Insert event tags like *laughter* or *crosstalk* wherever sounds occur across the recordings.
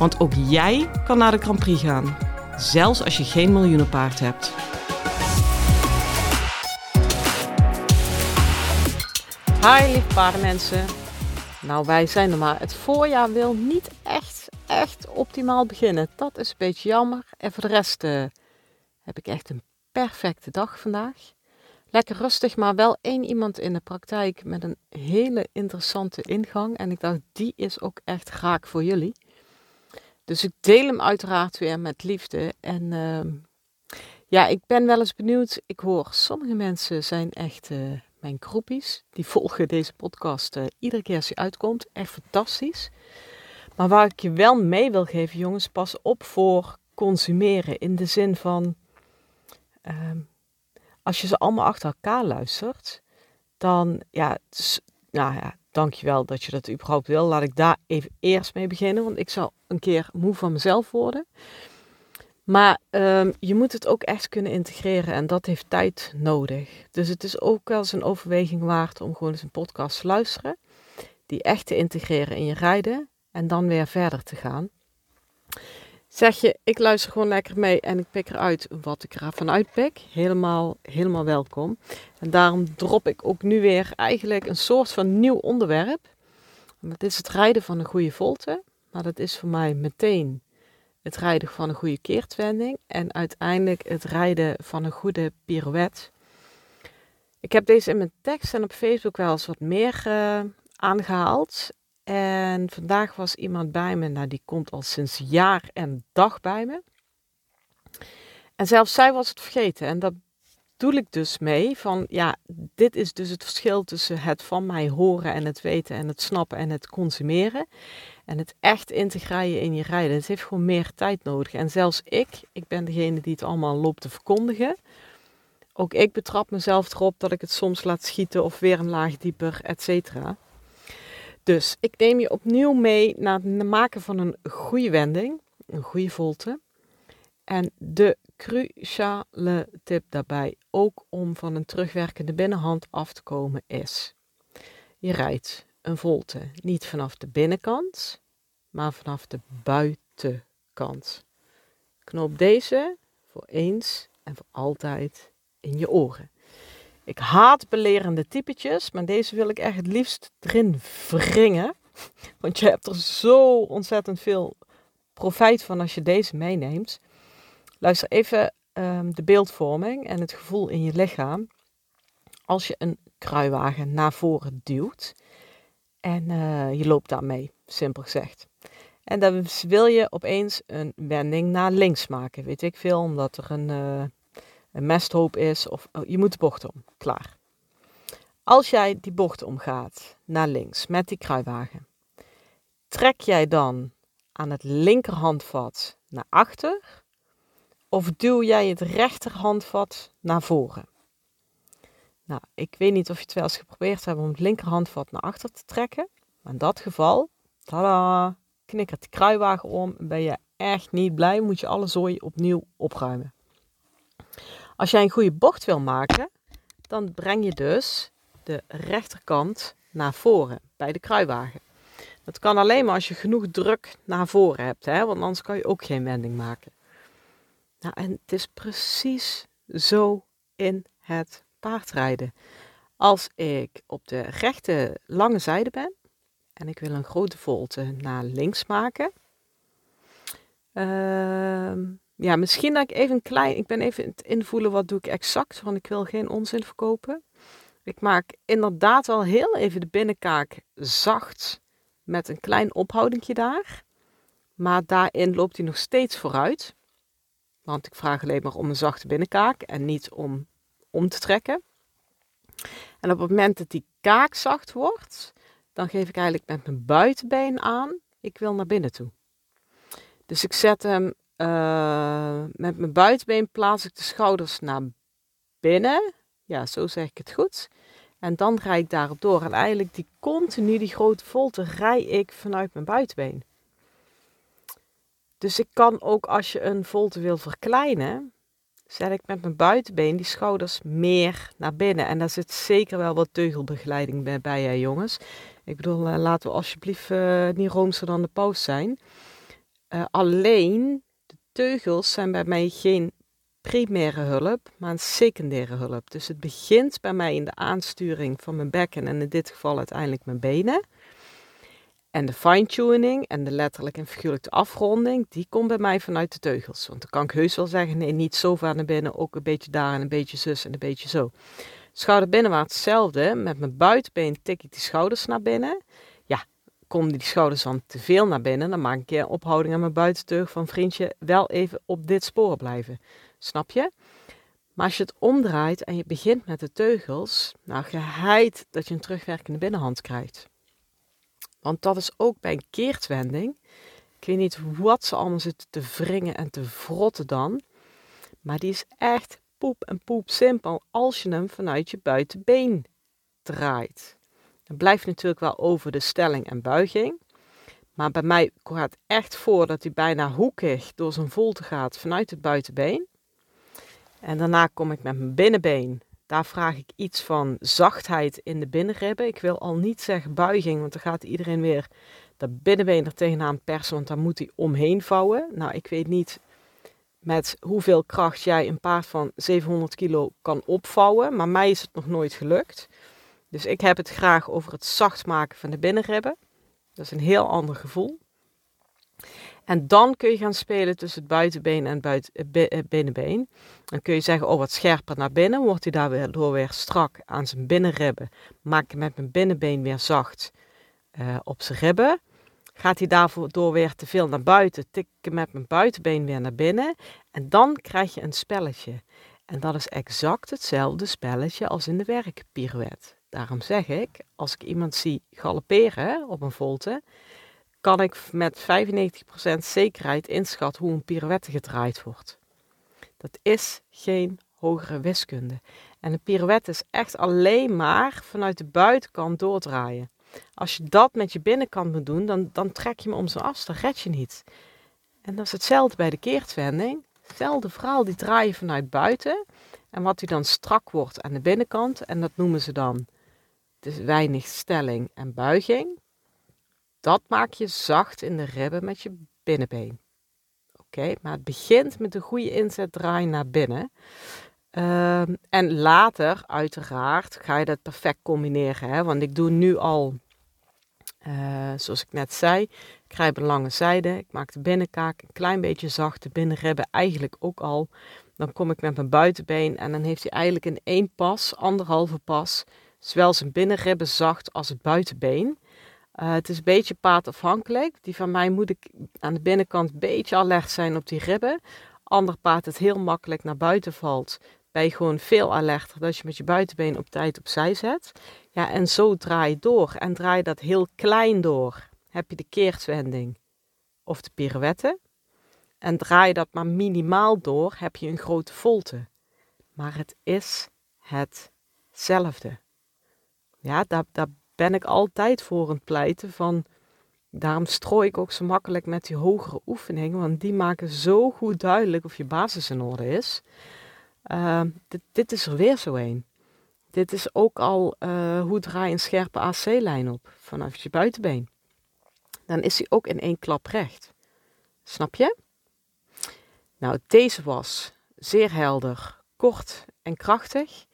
Want ook jij kan naar de Grand Prix gaan, zelfs als je geen miljoenenpaard hebt. Hi lieve paardenmensen. Nou, wij zijn er maar. Het voorjaar wil niet echt, echt optimaal beginnen. Dat is een beetje jammer. En voor de rest uh, heb ik echt een perfecte dag vandaag. Lekker rustig, maar wel één iemand in de praktijk met een hele interessante ingang. En ik dacht, die is ook echt raak voor jullie. Dus ik deel hem uiteraard weer met liefde. En uh, ja, ik ben wel eens benieuwd. Ik hoor, sommige mensen zijn echt uh, mijn groepies. Die volgen deze podcast uh, iedere keer als hij uitkomt. Echt fantastisch. Maar waar ik je wel mee wil geven, jongens, pas op voor consumeren. In de zin van, uh, als je ze allemaal achter elkaar luistert, dan, ja, nou ja, dankjewel dat je dat überhaupt wil. Laat ik daar even eerst mee beginnen, want ik zal een keer moe van mezelf worden. Maar um, je moet het ook echt kunnen integreren en dat heeft tijd nodig. Dus het is ook wel eens een overweging waard om gewoon eens een podcast te luisteren. Die echt te integreren in je rijden en dan weer verder te gaan. Zeg je, ik luister gewoon lekker mee en ik pik eruit wat ik ervan uitpik. Helemaal, helemaal welkom. En daarom drop ik ook nu weer eigenlijk een soort van nieuw onderwerp. Dat is het rijden van een goede volte. Maar dat is voor mij meteen het rijden van een goede keertwending. En uiteindelijk het rijden van een goede pirouette. Ik heb deze in mijn tekst en op Facebook wel eens wat meer uh, aangehaald. En vandaag was iemand bij me, nou die komt al sinds jaar en dag bij me. En zelfs zij was het vergeten. En dat doe ik dus mee van, ja, dit is dus het verschil tussen het van mij horen en het weten en het snappen en het consumeren. En het echt integreren in je rijden. Het heeft gewoon meer tijd nodig. En zelfs ik, ik ben degene die het allemaal loopt te verkondigen. Ook ik betrap mezelf erop dat ik het soms laat schieten of weer een laag dieper, et cetera. Dus ik neem je opnieuw mee naar het maken van een goede wending, een goede volte. En de cruciale tip daarbij, ook om van een terugwerkende binnenhand af te komen, is: je rijdt een volte niet vanaf de binnenkant, maar vanaf de buitenkant. Knoop deze voor eens en voor altijd in je oren. Ik haat belerende typetjes, maar deze wil ik echt het liefst erin wringen. *laughs* Want je hebt er zo ontzettend veel profijt van als je deze meeneemt. Luister even um, de beeldvorming en het gevoel in je lichaam. Als je een kruiwagen naar voren duwt en uh, je loopt daarmee, simpel gezegd. En dan wil je opeens een wending naar links maken, weet ik veel, omdat er een, uh, een mesthoop is of oh, je moet de bocht om. Klaar. Als jij die bocht omgaat naar links met die kruiwagen, trek jij dan aan het linkerhandvat naar achter of duw jij het rechterhandvat naar voren? Nou, ik weet niet of je het wel eens geprobeerd hebt om het linkerhandvat naar achter te trekken. Maar in dat geval, tada, knikkert de kruiwagen om en ben je echt niet blij, moet je alle zooi opnieuw opruimen. Als jij een goede bocht wil maken, dan breng je dus de rechterkant naar voren bij de kruiwagen. Dat kan alleen maar als je genoeg druk naar voren hebt, hè? want anders kan je ook geen wending maken. Nou, en het is precies zo in het paardrijden. Als ik op de rechte lange zijde ben en ik wil een grote volte naar links maken. Uh, ja, misschien dat ik even klein, ik ben even het invoelen wat doe ik exact, want ik wil geen onzin verkopen. Ik maak inderdaad wel heel even de binnenkaak zacht met een klein ophoudingje daar. Maar daarin loopt hij nog steeds vooruit. Want ik vraag alleen maar om een zachte binnenkaak en niet om om te trekken. En op het moment dat die kaak zacht wordt, dan geef ik eigenlijk met mijn buitenbeen aan, ik wil naar binnen toe. Dus ik zet hem uh, met mijn buitenbeen plaats ik de schouders naar binnen. Ja, zo zeg ik het goed. En dan rijd ik daarop door. En eigenlijk die continu, die grote volte, rij ik vanuit mijn buitenbeen. Dus ik kan ook als je een volte wil verkleinen, zet ik met mijn buitenbeen die schouders meer naar binnen. En daar zit zeker wel wat teugelbegeleiding bij, bij jongens. Ik bedoel, uh, laten we alsjeblieft uh, niet roomser dan de paus zijn. Alleen teugels zijn bij mij geen primaire hulp, maar een secundaire hulp. Dus het begint bij mij in de aansturing van mijn bekken en in dit geval uiteindelijk mijn benen. En de fine-tuning en de letterlijk en figuurlijke afronding, die komt bij mij vanuit de teugels. Want dan kan ik heus wel zeggen, nee, niet zo ver naar binnen, ook een beetje daar en een beetje zus en een beetje zo. Schouder binnenwaarts hetzelfde. Met mijn buitenbeen tik ik die schouders naar binnen. Komen die schouders dan te veel naar binnen, dan maak ik een ophouding aan mijn buitenteug van vriendje, wel even op dit spoor blijven. Snap je? Maar als je het omdraait en je begint met de teugels, nou geheid dat je een terugwerkende binnenhand krijgt. Want dat is ook bij een keertwending. Ik weet niet wat ze allemaal zitten te wringen en te vrotten dan. Maar die is echt poep en poep simpel als je hem vanuit je buitenbeen draait. Dan blijft natuurlijk wel over de stelling en buiging. Maar bij mij gaat het echt voor dat hij bijna hoekig door zijn volte gaat vanuit het buitenbeen. En daarna kom ik met mijn binnenbeen. Daar vraag ik iets van zachtheid in de binnenribben. Ik wil al niet zeggen buiging, want dan gaat iedereen weer dat binnenbeen er tegenaan persen, want dan moet hij omheen vouwen. Nou, ik weet niet met hoeveel kracht jij een paard van 700 kilo kan opvouwen, maar mij is het nog nooit gelukt. Dus ik heb het graag over het zacht maken van de binnenribben. Dat is een heel ander gevoel. En dan kun je gaan spelen tussen het buitenbeen en het eh, eh, binnenbeen. Dan kun je zeggen, oh wat scherper naar binnen. Wordt hij daardoor weer strak aan zijn binnenribben. Maak ik met mijn binnenbeen weer zacht uh, op zijn ribben. Gaat hij daardoor weer te veel naar buiten, tik ik met mijn buitenbeen weer naar binnen. En dan krijg je een spelletje. En dat is exact hetzelfde spelletje als in de werkpirouette. Daarom zeg ik, als ik iemand zie galopperen op een volte, kan ik met 95% zekerheid inschatten hoe een pirouette gedraaid wordt. Dat is geen hogere wiskunde. En een pirouette is echt alleen maar vanuit de buitenkant doordraaien. Als je dat met je binnenkant moet doen, dan, dan trek je me om zijn as, dan red je niet. En dat is hetzelfde bij de keertwending. Hetzelfde verhaal, die draai je vanuit buiten. En wat die dan strak wordt aan de binnenkant, en dat noemen ze dan dus weinig stelling en buiging. Dat maak je zacht in de ribben met je binnenbeen. Oké, maar het begint met een goede inzet draai naar binnen. Ehm, en later, uiteraard, ga je dat perfect combineren. Hè? Want ik doe nu al, uh, zoals ik net zei, ik krijg een lange zijde. Ik maak de binnenkaak een klein beetje zacht, de binnenribben eigenlijk ook al. Dan kom ik met mijn buitenbeen en dan heeft hij eigenlijk in één pas, anderhalve pas, zowel zijn binnenribben zacht als het buitenbeen. Uh, het is een beetje paardafhankelijk. Die van mij moet ik aan de binnenkant een beetje alert zijn op die ribben. Ander paard het heel makkelijk naar buiten valt, ben je gewoon veel alerter dat je met je buitenbeen op tijd opzij zet. Ja, en zo draai je door. En draai dat heel klein door, heb je de keertwending of de pirouette. En draai dat maar minimaal door, heb je een grote volte. Maar het is hetzelfde. Ja, daar, daar ben ik altijd voor aan het pleiten van... Daarom strooi ik ook zo makkelijk met die hogere oefeningen, want die maken zo goed duidelijk of je basis in orde is. Uh, dit, dit, is er weer zo een. Dit is ook al uh, hoe draai je een scherpe AC-lijn op vanaf je buitenbeen. Dan is hij ook in één klap recht. Snap je? Nou, deze was zeer helder, kort en krachtig.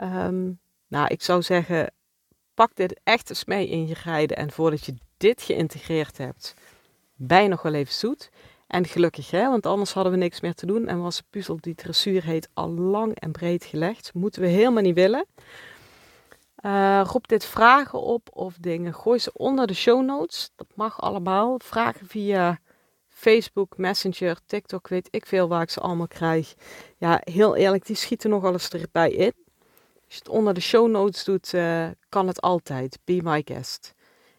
Um, nou, ik zou zeggen, pak dit echt eens mee in je rijden. En voordat je dit geïntegreerd hebt, bij nog wel even zoet. En gelukkig, hè, want anders hadden we niks meer te doen. En was de puzzel die dressuur heet al lang en breed gelegd. Moeten we helemaal niet willen. Uh, roep dit vragen op of dingen. Gooi ze onder de show notes. Dat mag allemaal. Vragen via Facebook, Messenger, TikTok, weet ik veel waar ik ze allemaal krijg. Ja, heel eerlijk, die schieten nogal eens erbij in. Als je het onder de show notes doet, uh, kan het altijd. Be my guest.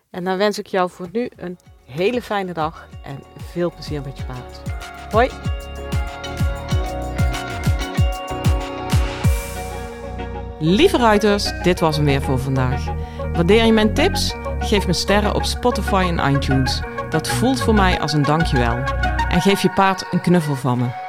En dan wens ik jou voor nu een hele fijne dag en veel plezier met je paard. Hoi! Lieve ruiters, dit was hem weer voor vandaag. Waardeer je mijn tips? Geef me sterren op Spotify en iTunes. Dat voelt voor mij als een dankjewel. En geef je paard een knuffel van me.